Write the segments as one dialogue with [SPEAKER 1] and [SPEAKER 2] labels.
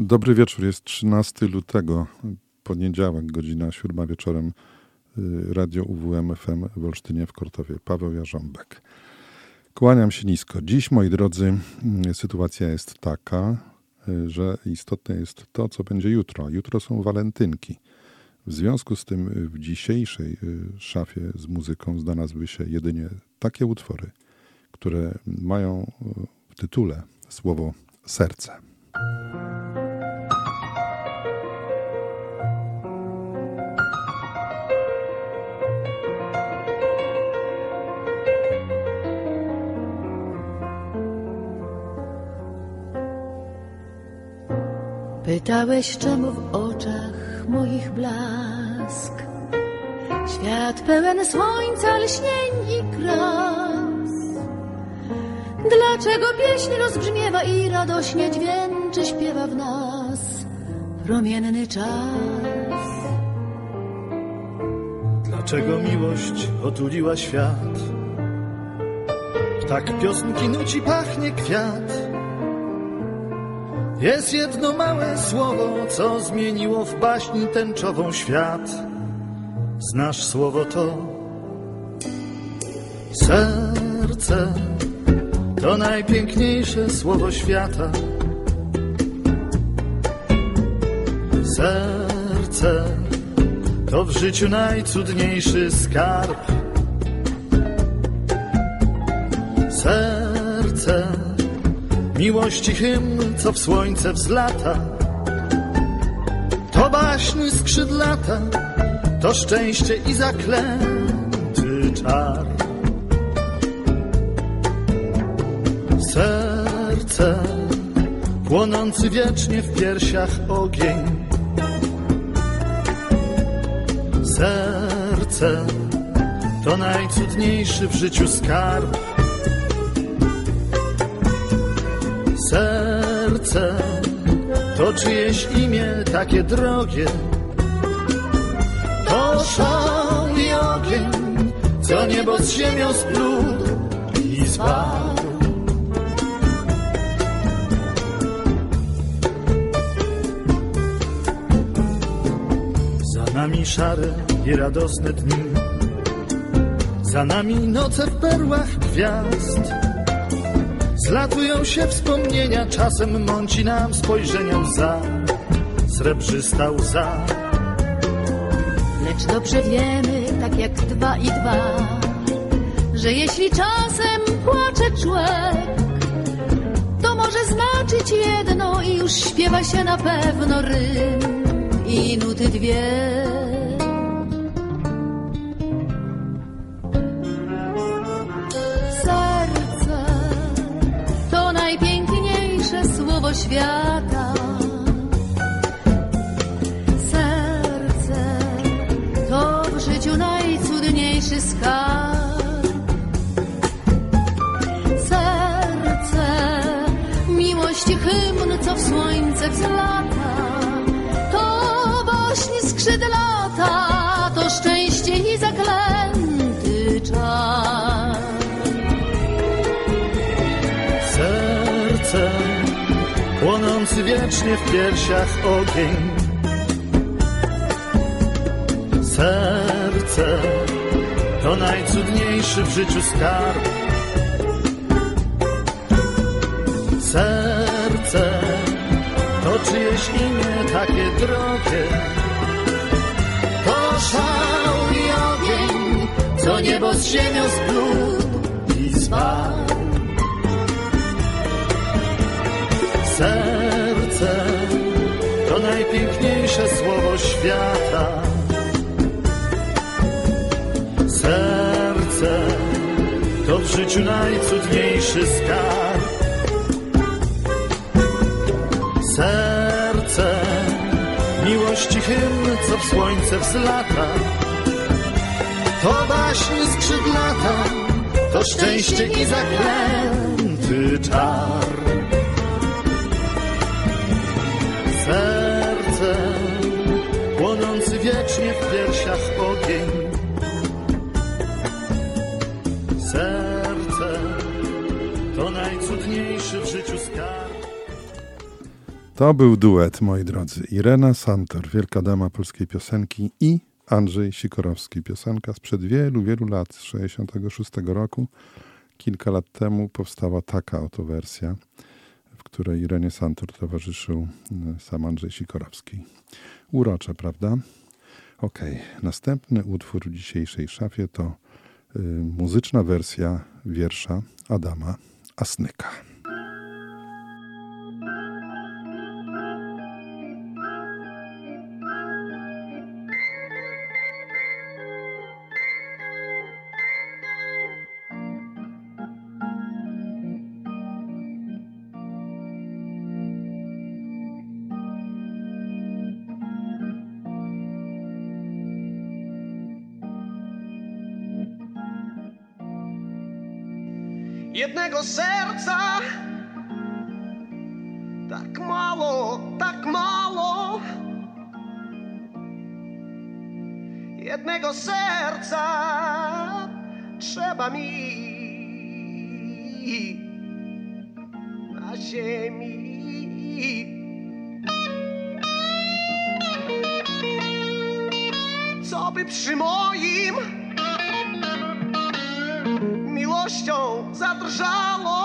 [SPEAKER 1] Dobry wieczór, jest 13 lutego, poniedziałek, godzina 7 wieczorem, y, Radio UWM FM w Olsztynie w Kortowie. Paweł Jarząbek. Kłaniam się nisko. Dziś, moi drodzy, y, sytuacja jest taka, y, że istotne jest to, co będzie jutro. Jutro są walentynki. W związku z tym w dzisiejszej szafie z muzyką znalazły się jedynie takie utwory, które mają w tytule słowo serce.
[SPEAKER 2] Pytałeś, czemu w oczach moich blask? Świat pełen słońca, lśnień i kras. Dlaczego pieśń rozbrzmiewa i radośnie dźwięczy śpiewa w nas? Promienny czas.
[SPEAKER 3] Dlaczego miłość otuliła świat? Tak piosenki nuci pachnie kwiat jest jedno małe słowo, co zmieniło w baśni tęczową świat. Znasz słowo to? Serce to najpiękniejsze słowo świata. Serce to w życiu najcudniejszy skarb. Serce Miłości hymn, co w słońce wzlata. To baśni skrzydlata To szczęście i zaklęty czar. Serce Płonący wiecznie w piersiach ogień. Serce To najcudniejszy w życiu skarb Serce to czyjeś imię takie drogie. To szał i ogień, co niebo z ziemią splód i zwarł. Za nami szare i radosne dni, za nami noce w perłach gwiazd. Zlatują się wspomnienia, czasem mąci nam spojrzenia łza, srebrzysta łza.
[SPEAKER 2] Lecz dobrze wiemy, tak jak dwa i dwa, że jeśli czasem płacze człowiek, to może znaczyć jedno i już śpiewa się na pewno rym i nuty dwie. Świata.
[SPEAKER 3] Wiecznie w piersiach ogień. Serce to najcudniejszy w życiu skarb. Serce to czyjeś imię takie drogie. To szał i ogień, co niebo z ziemią splótł i zwarł. Serce to najpiękniejsze słowo świata. Serce to w życiu najcudniejszy skarb. Serce Miłości hymn, co w słońce wzlata To baśń skrzydlata To szczęście i zaklęty czar piersiach ogień Serce to najcudniejszy w życiu skarb
[SPEAKER 1] To był duet, moi drodzy. Irena Santor, wielka dama polskiej piosenki i Andrzej Sikorowski. Piosenka sprzed wielu, wielu lat, z 66 roku. Kilka lat temu powstała taka oto wersja, w której Irenie Santor towarzyszył e, sam Andrzej Sikorowski. Urocze, prawda? Okay. następny utwór w dzisiejszej szafie to y, muzyczna wersja wiersza Adama Asnyka.
[SPEAKER 4] Jednego serca. Tak mało, tak mało. Jednego serca trzeba mi na ziemi. Co by przy moim miłością zadrżało,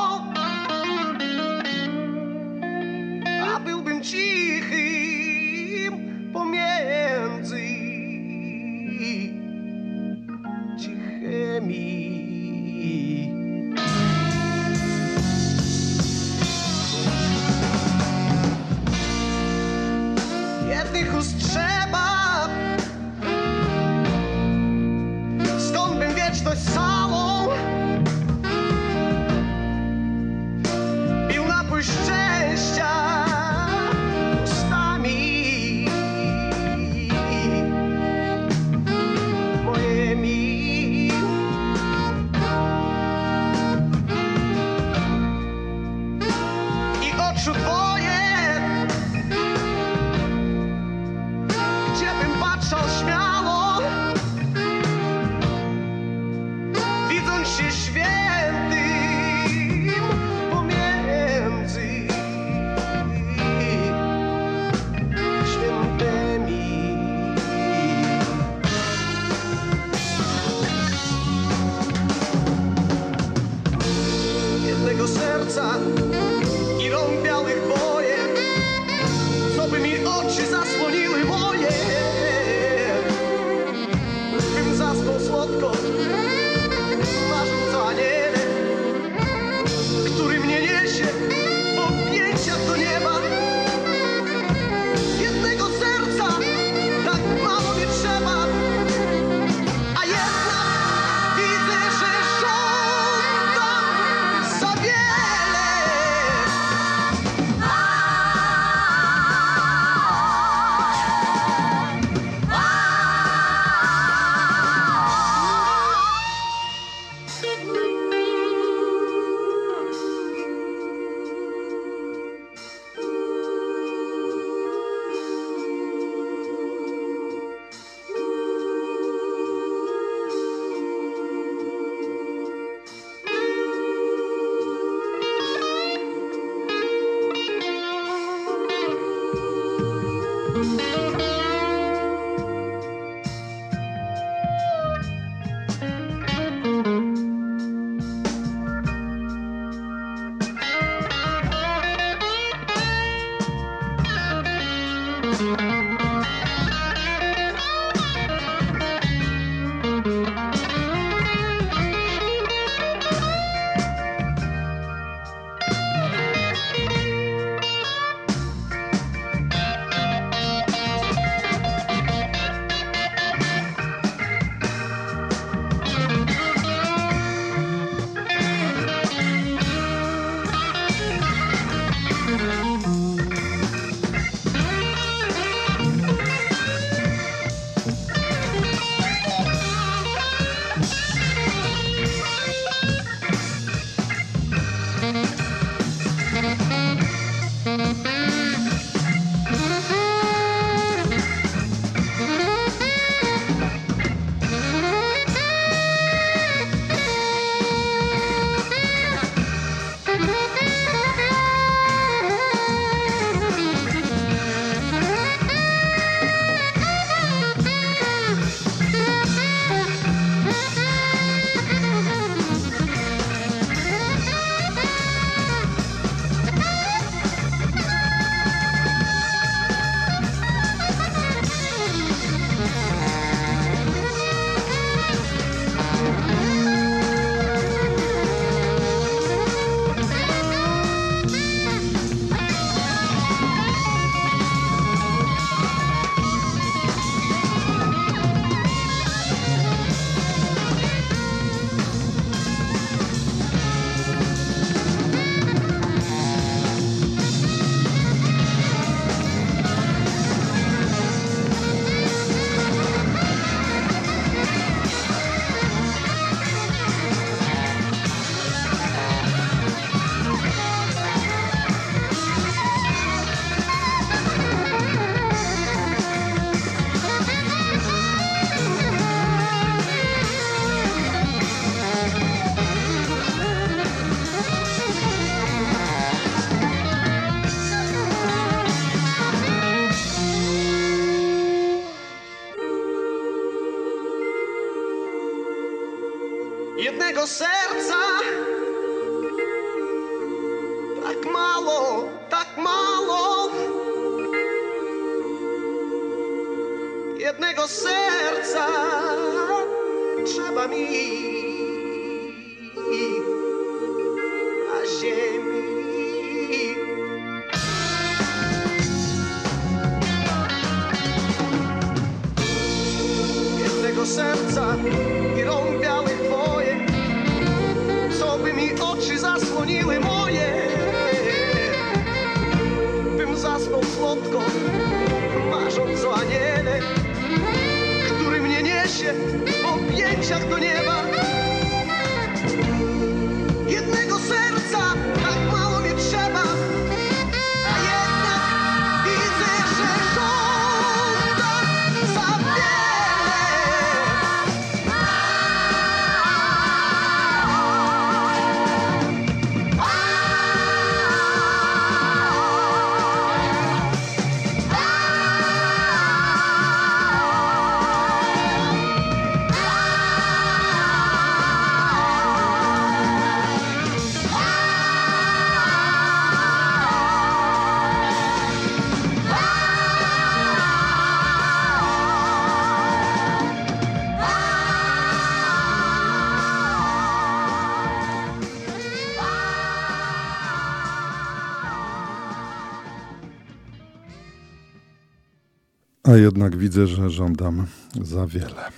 [SPEAKER 4] A jednak widzę, że żądam za wiele.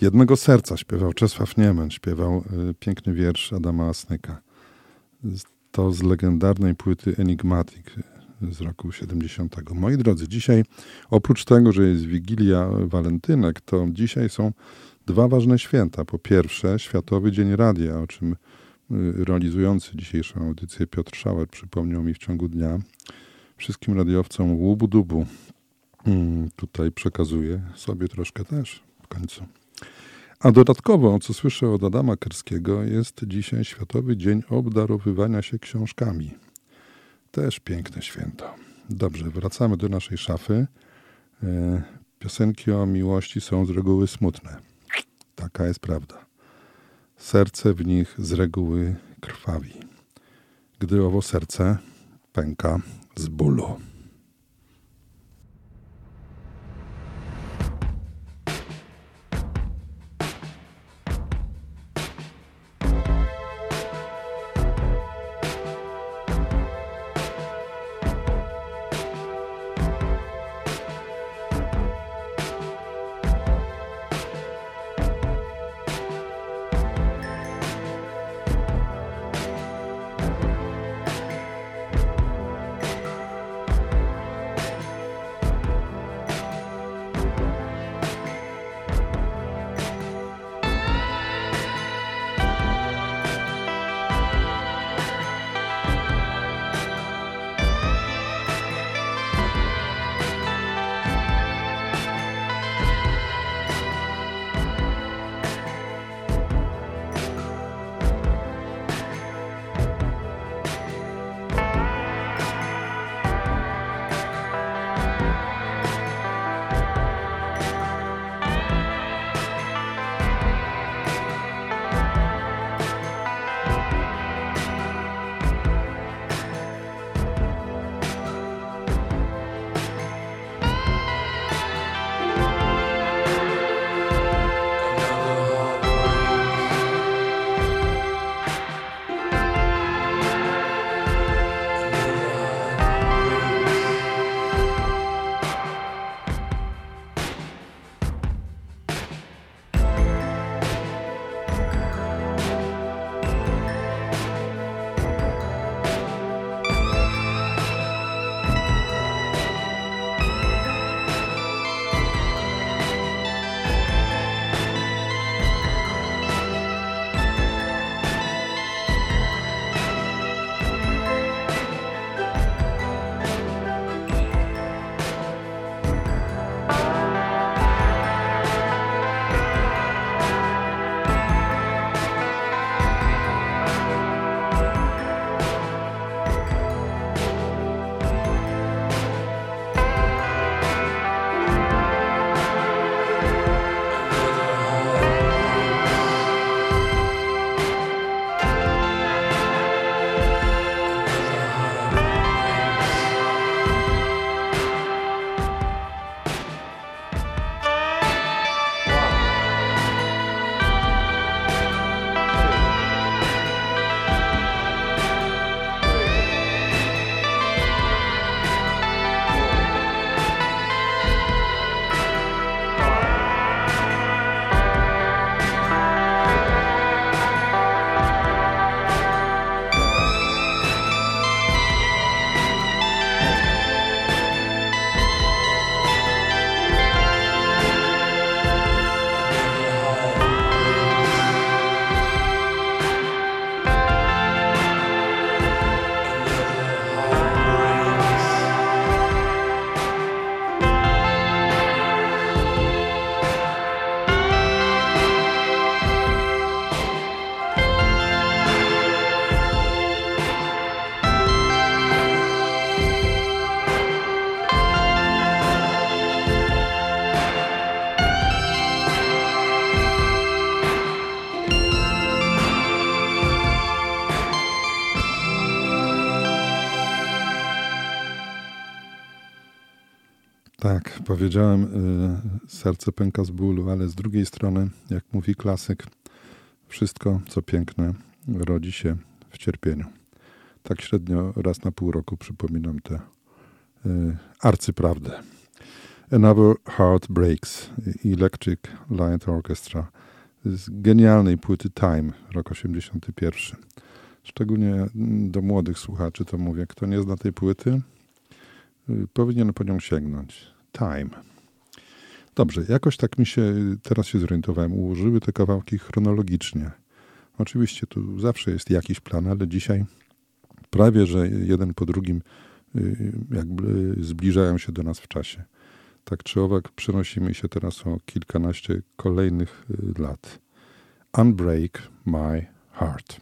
[SPEAKER 1] Jednego serca śpiewał Czesław Niemen, śpiewał y, piękny wiersz Adama Asnyka. To z legendarnej płyty Enigmatic z roku 70. Moi drodzy, dzisiaj oprócz tego, że jest Wigilia Walentynek, to dzisiaj są dwa ważne święta. Po pierwsze Światowy Dzień Radia, o czym y, realizujący dzisiejszą audycję Piotr Szałer przypomniał mi w ciągu dnia. Wszystkim radiowcom łubu-dubu Mm, tutaj przekazuję sobie troszkę też w końcu. A dodatkowo, co słyszę od Adama Kerskiego, jest dzisiaj Światowy Dzień Obdarowywania się książkami. Też piękne święto. Dobrze, wracamy do naszej szafy. E, Piosenki o miłości są z reguły smutne. Taka jest prawda. Serce w nich z reguły krwawi. Gdy owo serce pęka z bólu.
[SPEAKER 5] Powiedziałem, y, serce pęka z bólu, ale z drugiej strony, jak mówi klasyk, wszystko, co piękne, rodzi się w cierpieniu. Tak średnio raz na pół roku przypominam tę y, arcyprawdę. Another Heart Breaks, Electric Light Orchestra z genialnej płyty Time, rok 81. Szczególnie do młodych słuchaczy to mówię, kto nie zna tej płyty, y, powinien po nią sięgnąć. Time. Dobrze, jakoś tak mi się, teraz się zorientowałem, ułożyły te kawałki chronologicznie. Oczywiście tu zawsze jest jakiś plan, ale dzisiaj prawie, że jeden po drugim y, jakby zbliżają się do nas w czasie. Tak czy owak przenosimy się teraz o kilkanaście kolejnych y, lat. Unbreak My Heart.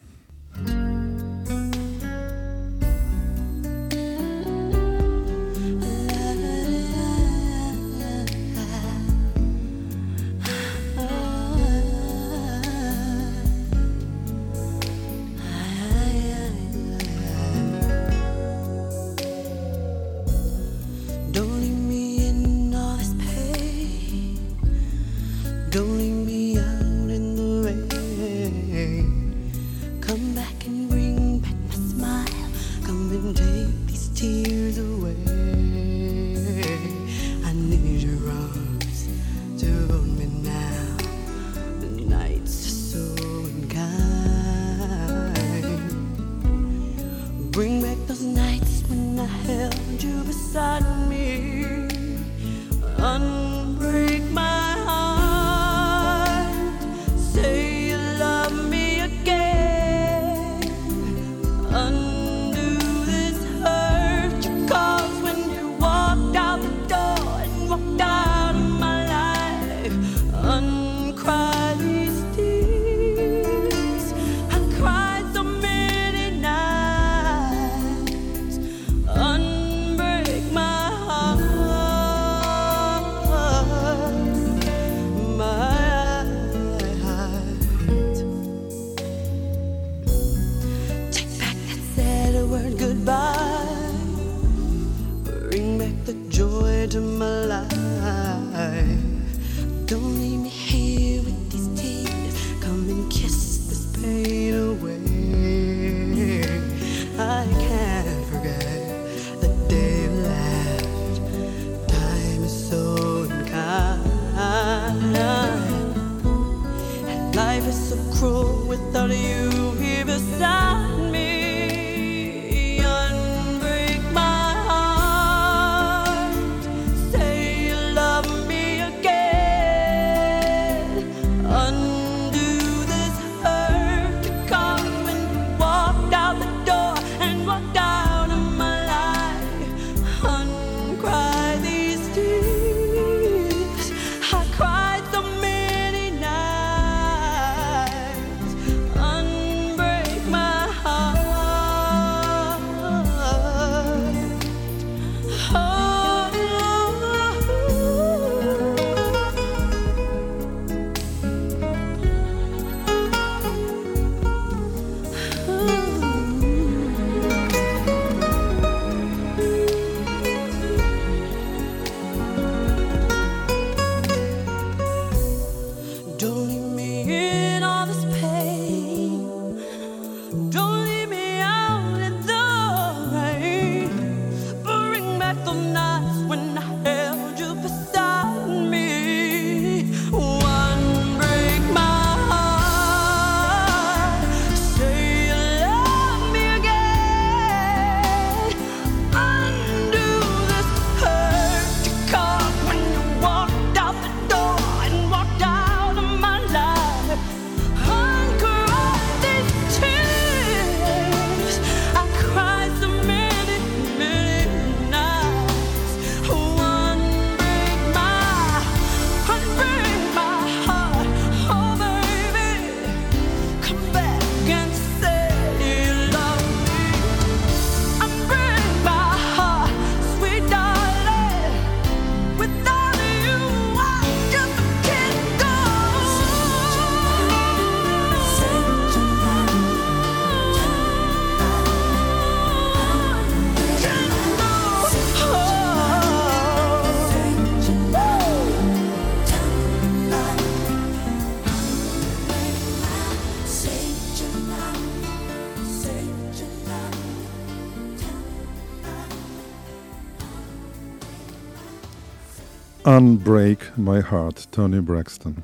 [SPEAKER 1] Unbreak My Heart, Tony Braxton.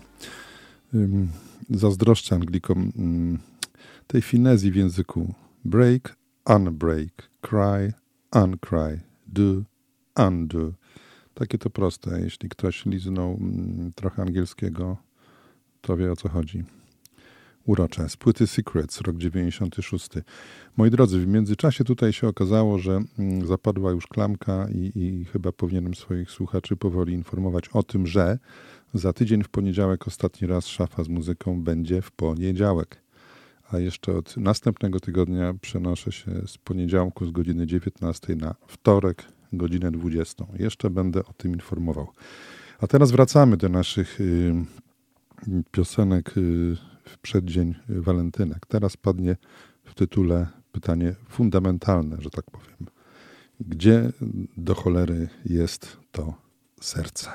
[SPEAKER 1] Zazdroszczę Anglikom tej finezji w języku. Break, unbreak, cry, uncry, do, undo. Takie to proste. Jeśli ktoś liznął trochę angielskiego, to wie o co chodzi. Urocze. Z płyty Secrets, rok 96. Moi drodzy, w międzyczasie tutaj się okazało, że mm, zapadła już klamka i, i chyba powinienem swoich słuchaczy powoli informować o tym, że za tydzień w poniedziałek ostatni raz szafa z muzyką będzie w poniedziałek. A jeszcze od następnego tygodnia przenoszę się z poniedziałku z godziny 19 na wtorek, godzinę 20. Jeszcze będę o tym informował. A teraz wracamy do naszych y, piosenek y, w przeddzień walentynek. Teraz padnie w tytule pytanie fundamentalne, że tak powiem. Gdzie do cholery jest to serce?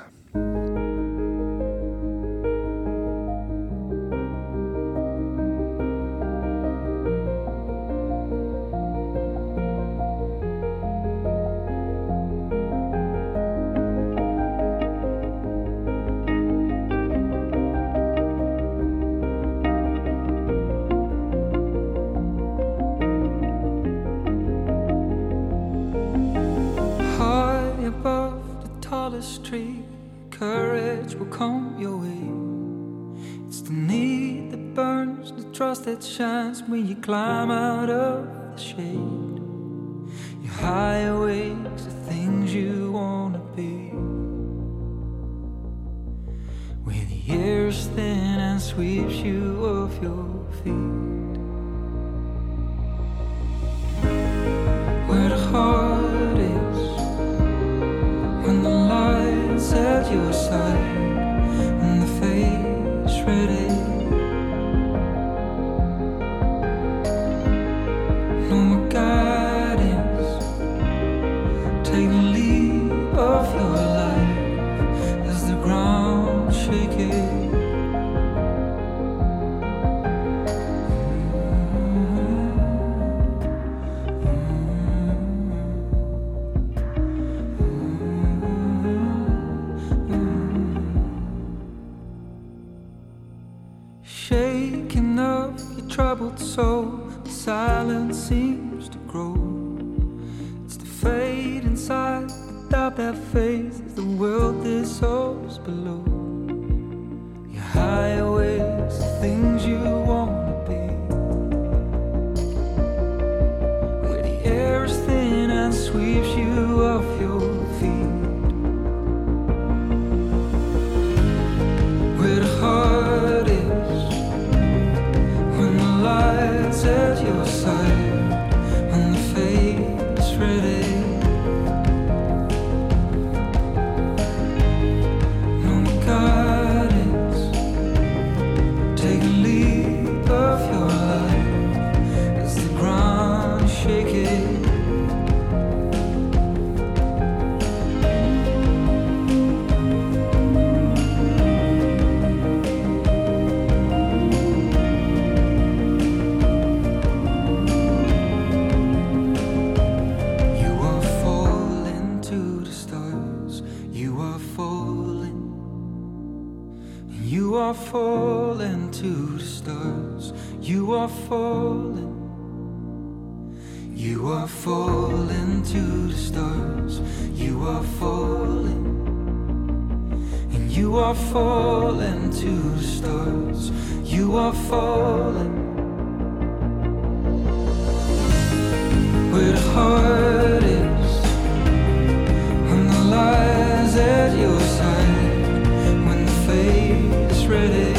[SPEAKER 6] That shines when you climb out of silence seems to grow. It's the fade inside without that faith the world dissolves below. Your highways, the things you wanna be. Where the air is thin and sweeps you off your feet. Where the heart is when the lights at your falling. You are falling to the stars. You are falling. And you are falling to the stars. You are falling. Where the heart is, when the lies at your side, when the fate is ready.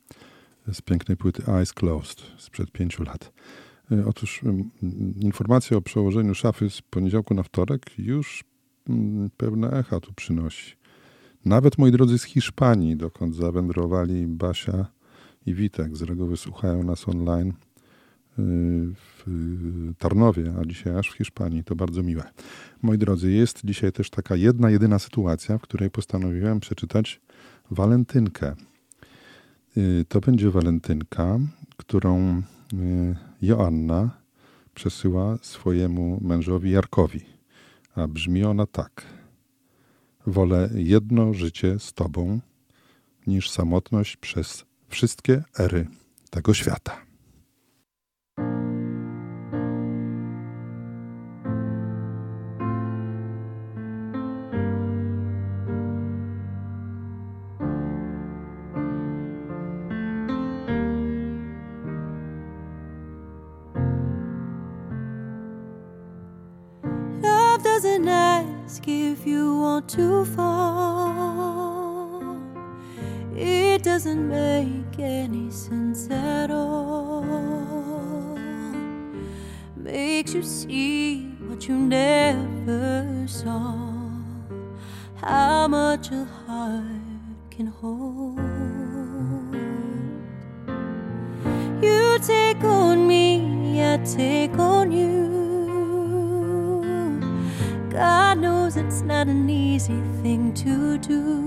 [SPEAKER 1] z pięknej płyty Eyes Closed sprzed pięciu lat. E, otóż informacja o przełożeniu szafy z poniedziałku na wtorek już pewne echa tu przynosi. Nawet moi drodzy z Hiszpanii, dokąd zawędrowali Basia i Witek, z reguły słuchają nas online y, w Tarnowie, a dzisiaj aż w Hiszpanii. To bardzo miłe. Moi drodzy, jest dzisiaj też taka jedna, jedyna sytuacja, w której postanowiłem przeczytać walentynkę. Y, to będzie walentynka, którą y, Joanna przesyła swojemu mężowi Jarkowi. A brzmi ona tak. Wolę jedno życie z Tobą, niż samotność przez wszystkie ery tego świata.
[SPEAKER 7] Take on you. God knows it's not an easy thing to do.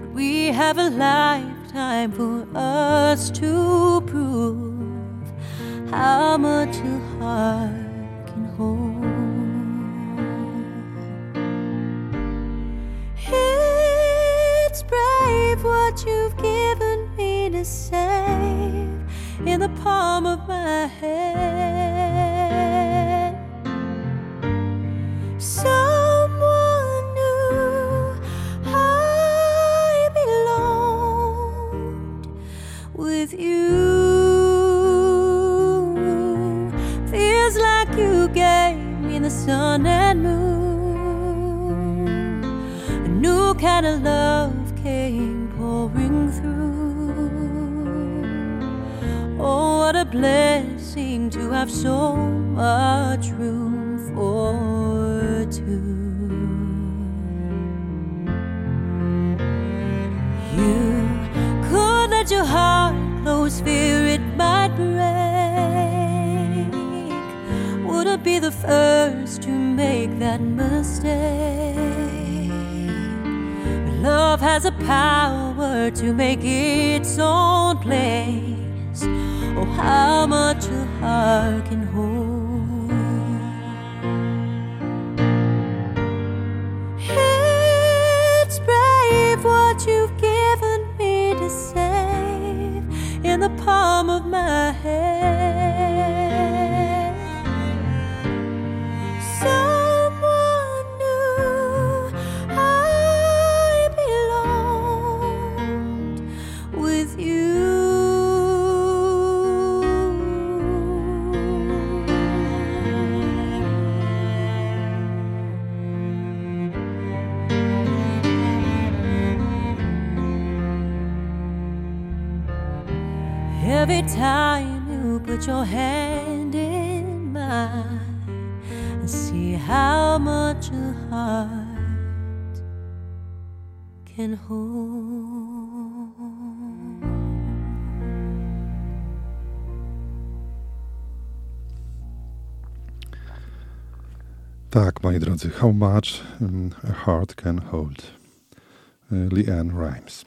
[SPEAKER 7] But we have a lifetime for us to prove how much a heart can hold. It's brave what you've given me to save in the palm of my hand. Someone knew I belonged with you. Feels like you gave me the sun and moon. A new kind of love Blessing to have so much room for two. You could let your heart close, fear it might break. Wouldn't be the first to make that mistake. Love has a power to make its own place. Oh, how much a heart
[SPEAKER 1] Tak, moi drodzy, How Much um, a Heart Can Hold. Y, Leanne Rimes.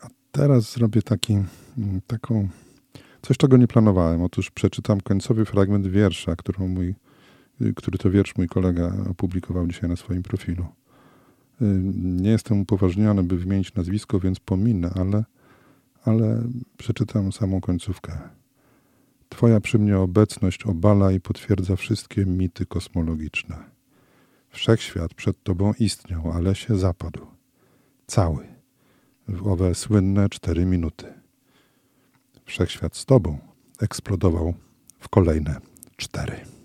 [SPEAKER 1] A teraz zrobię taki, mm, taką, coś czego nie planowałem. Otóż przeczytam końcowy fragment wiersza, którą mój, y, który to wiersz mój kolega opublikował dzisiaj na swoim profilu. Y, Nie jestem upoważniony, by wymienić nazwisko, więc pominę, ale, ale przeczytam samą końcówkę. Twoja przy mnie obecność obala i potwierdza wszystkie mity kosmologiczne. Wszechświat przed Tobą istniał, ale się zapadł. Cały. W owe słynne cztery minuty. Wszechświat z Tobą eksplodował w kolejne cztery.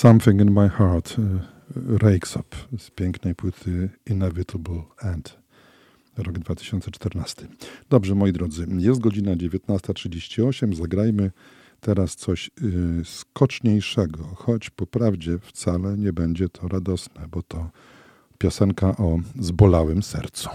[SPEAKER 8] Something in My Heart y, Rakes Up z pięknej płyty Inevitable End, rok 2014. Dobrze, moi drodzy, jest godzina 19.38, zagrajmy teraz coś y, skoczniejszego, choć po prawdzie wcale nie będzie to radosne, bo to piosenka o zbolałym sercu.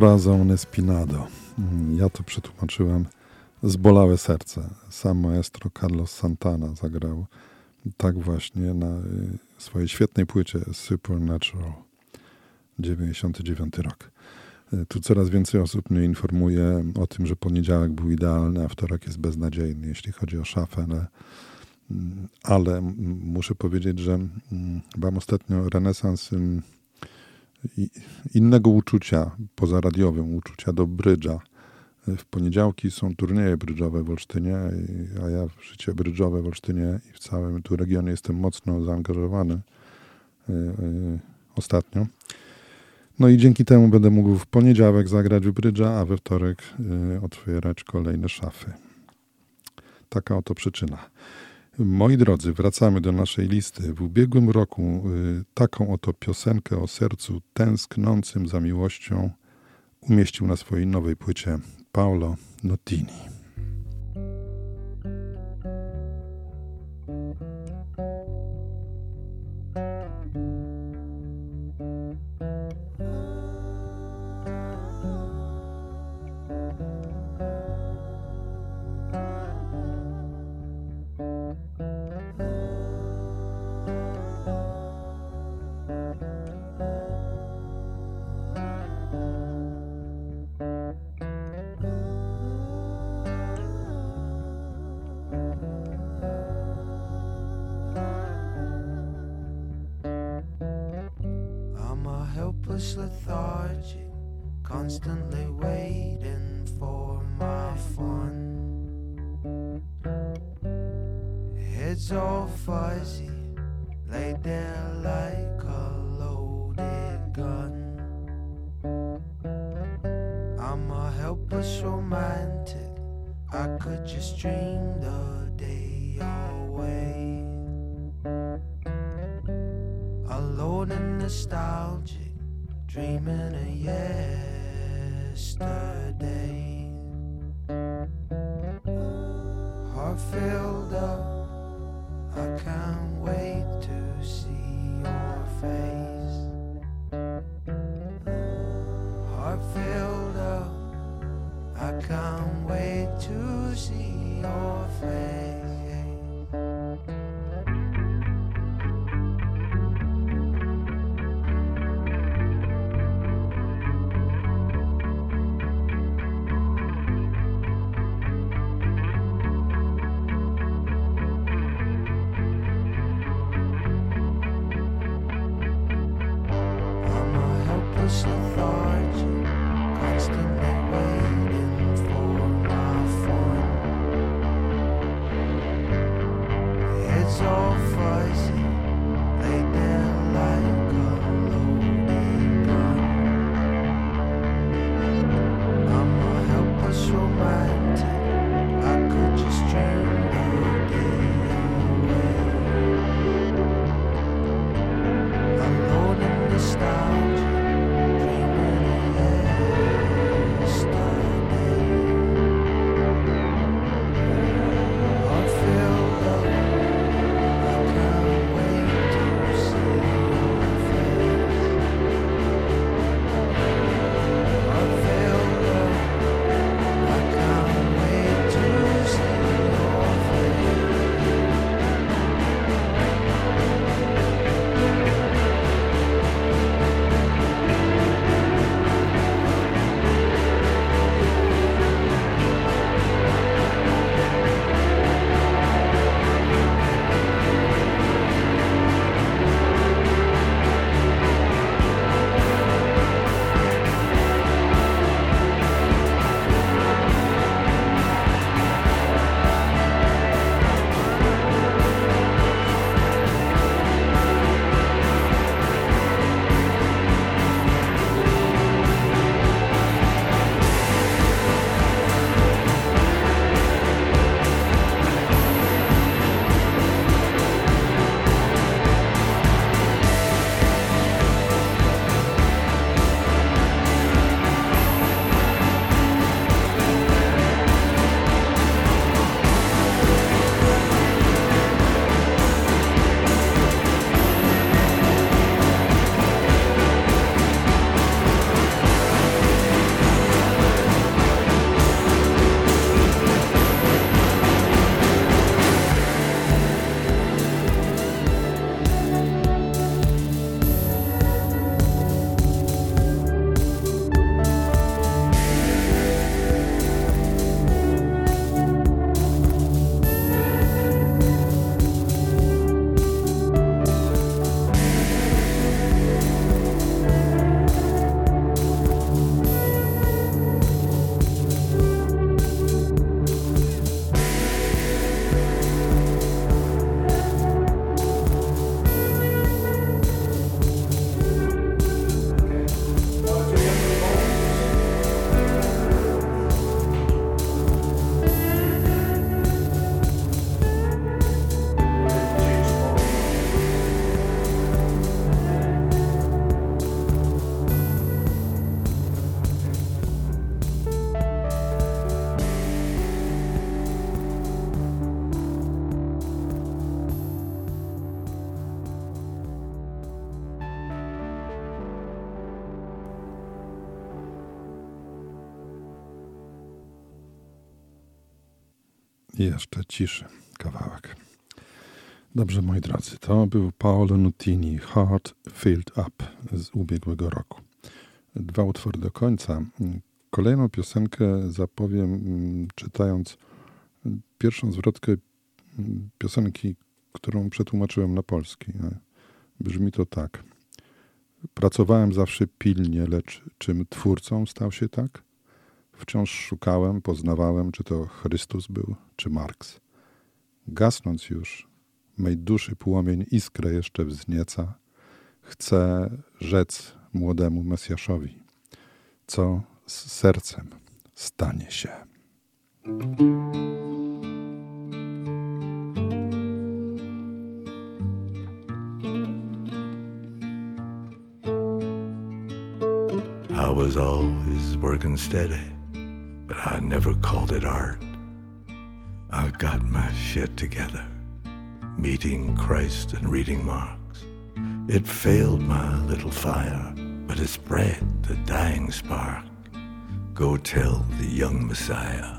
[SPEAKER 8] Corazon Espinado. Ja to przetłumaczyłem Zbolałe serce. Sam maestro Carlos Santana zagrał
[SPEAKER 9] Tak właśnie na y, swojej świetnej płycie Supernatural 99 rok. Y, tu coraz więcej osób mnie informuje o tym, że poniedziałek był idealny, a wtorek jest beznadziejny, jeśli chodzi o szafę, ale, mm, ale muszę powiedzieć, że mm, mam ostatnio renesans innego uczucia, pozaradiowym, uczucia do brydża. W poniedziałki są turnieje brydżowe w Olsztynie, a ja w życie brydżowe w Olsztynie i w całym tu regionie jestem mocno zaangażowany y, y, ostatnio. No i dzięki temu będę mógł w poniedziałek zagrać w brydża, a we wtorek y, otwierać kolejne szafy. Taka oto przyczyna. Moi drodzy, wracamy do naszej listy. W ubiegłym roku taką oto piosenkę o sercu tęsknącym za miłością umieścił na swojej nowej płycie Paolo Notini. much lethargic, constantly waiting for my fun.
[SPEAKER 1] Head's all fuzzy I jeszcze ciszy kawałek. Dobrze, moi drodzy, to był Paolo Nutini, Heart Filled Up z ubiegłego roku. Dwa utwory do końca. Kolejną piosenkę zapowiem mm, czytając pierwszą zwrotkę mm, piosenki, którą przetłumaczyłem na polski. Brzmi to tak. Pracowałem zawsze pilnie, lecz czym twórcą stał się tak? Wciąż szukałem, poznawałem, czy to Chrystus był, czy Marks. Gasnąc już, mej duszy płomień iskrę jeszcze wznieca, chcę rzec młodemu Mesjaszowi, co z sercem stanie się.
[SPEAKER 10] I was always working steady, I never called it art. I got my shit together, meeting Christ and reading Marx. It failed my little fire, but it spread the dying spark. Go tell the young Messiah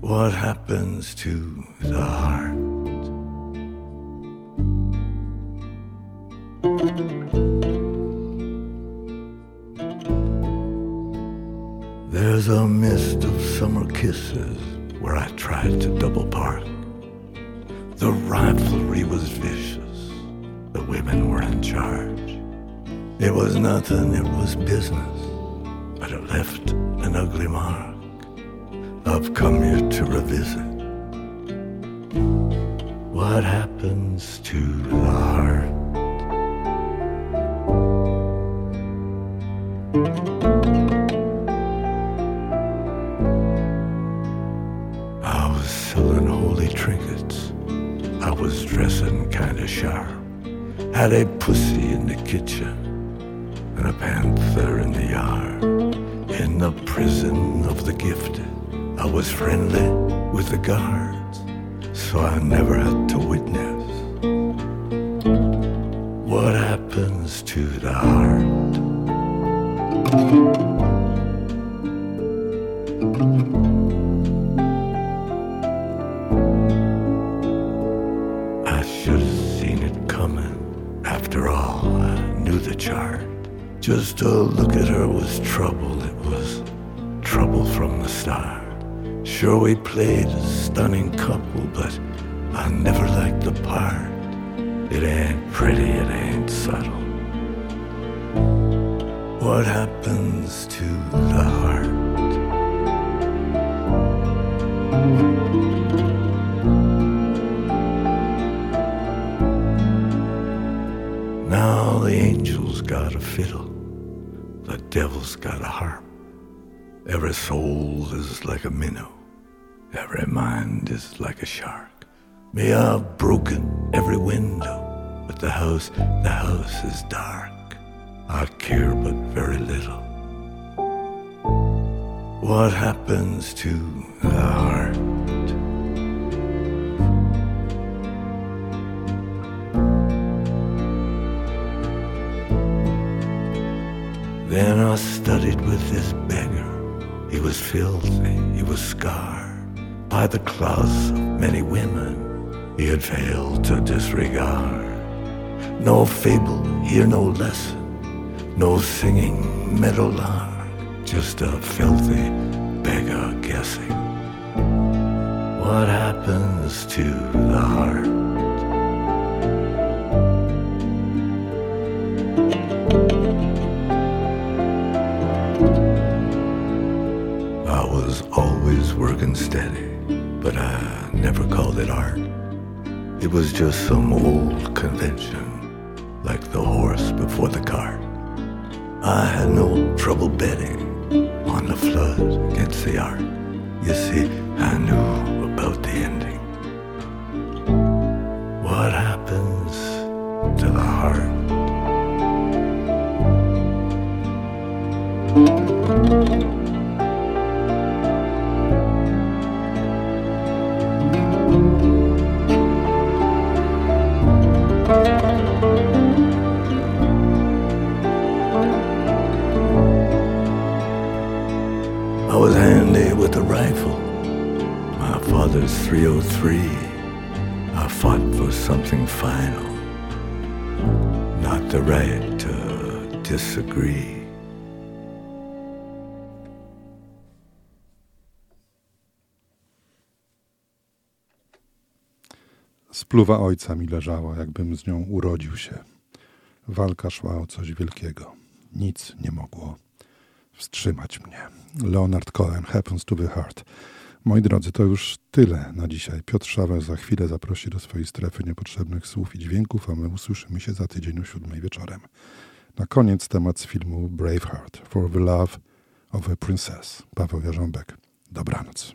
[SPEAKER 10] what happens to the heart. Kisses where I tried to double park. The rivalry was vicious, the women were in charge. It was nothing, it was business, but it left an ugly mark. I've come here to revisit what happens to the heart. Had a pussy in the kitchen and a panther in the yard. In the prison of the gifted, I was friendly with the guards, so I never had to witness Just to look at her was trouble. It was trouble from the start. Sure, we played a stunning couple, but I never liked the part. It ain't pretty, it ain't subtle. What happens to the heart? Now the angel's got a fiddle, the devil's got a harp. Every soul is like a minnow, every mind is like a shark. May I've broken every window, but the house, the house is dark. I care but very little. What happens to the heart? Then I studied with this beggar. He was filthy, he was scarred by the claws of many women he had failed to disregard. No fable, hear no lesson, no singing meadowlark, just a filthy beggar guessing. What happens to the heart? Working steady, but I never called it art. It was just some old convention, like the horse before the cart. I had no trouble betting on the flood against the art. You see, I knew the right to disagree.
[SPEAKER 1] Spluwa ojca mi leżała, jakbym z nią urodził się. Walka szła o coś wielkiego. Nic nie mogło wstrzymać mnie. Leonard Cohen, Happens to the Heart. Moi drodzy, to już tyle na dzisiaj. Piotr Szawer za chwilę zaprosi do swojej strefy niepotrzebnych słów i dźwięków, a my usłyszymy się za tydzień o siódmej wieczorem. Na koniec temat z filmu Braveheart, For the Love of a Princess. Paweł Jarząbek. Dobranoc.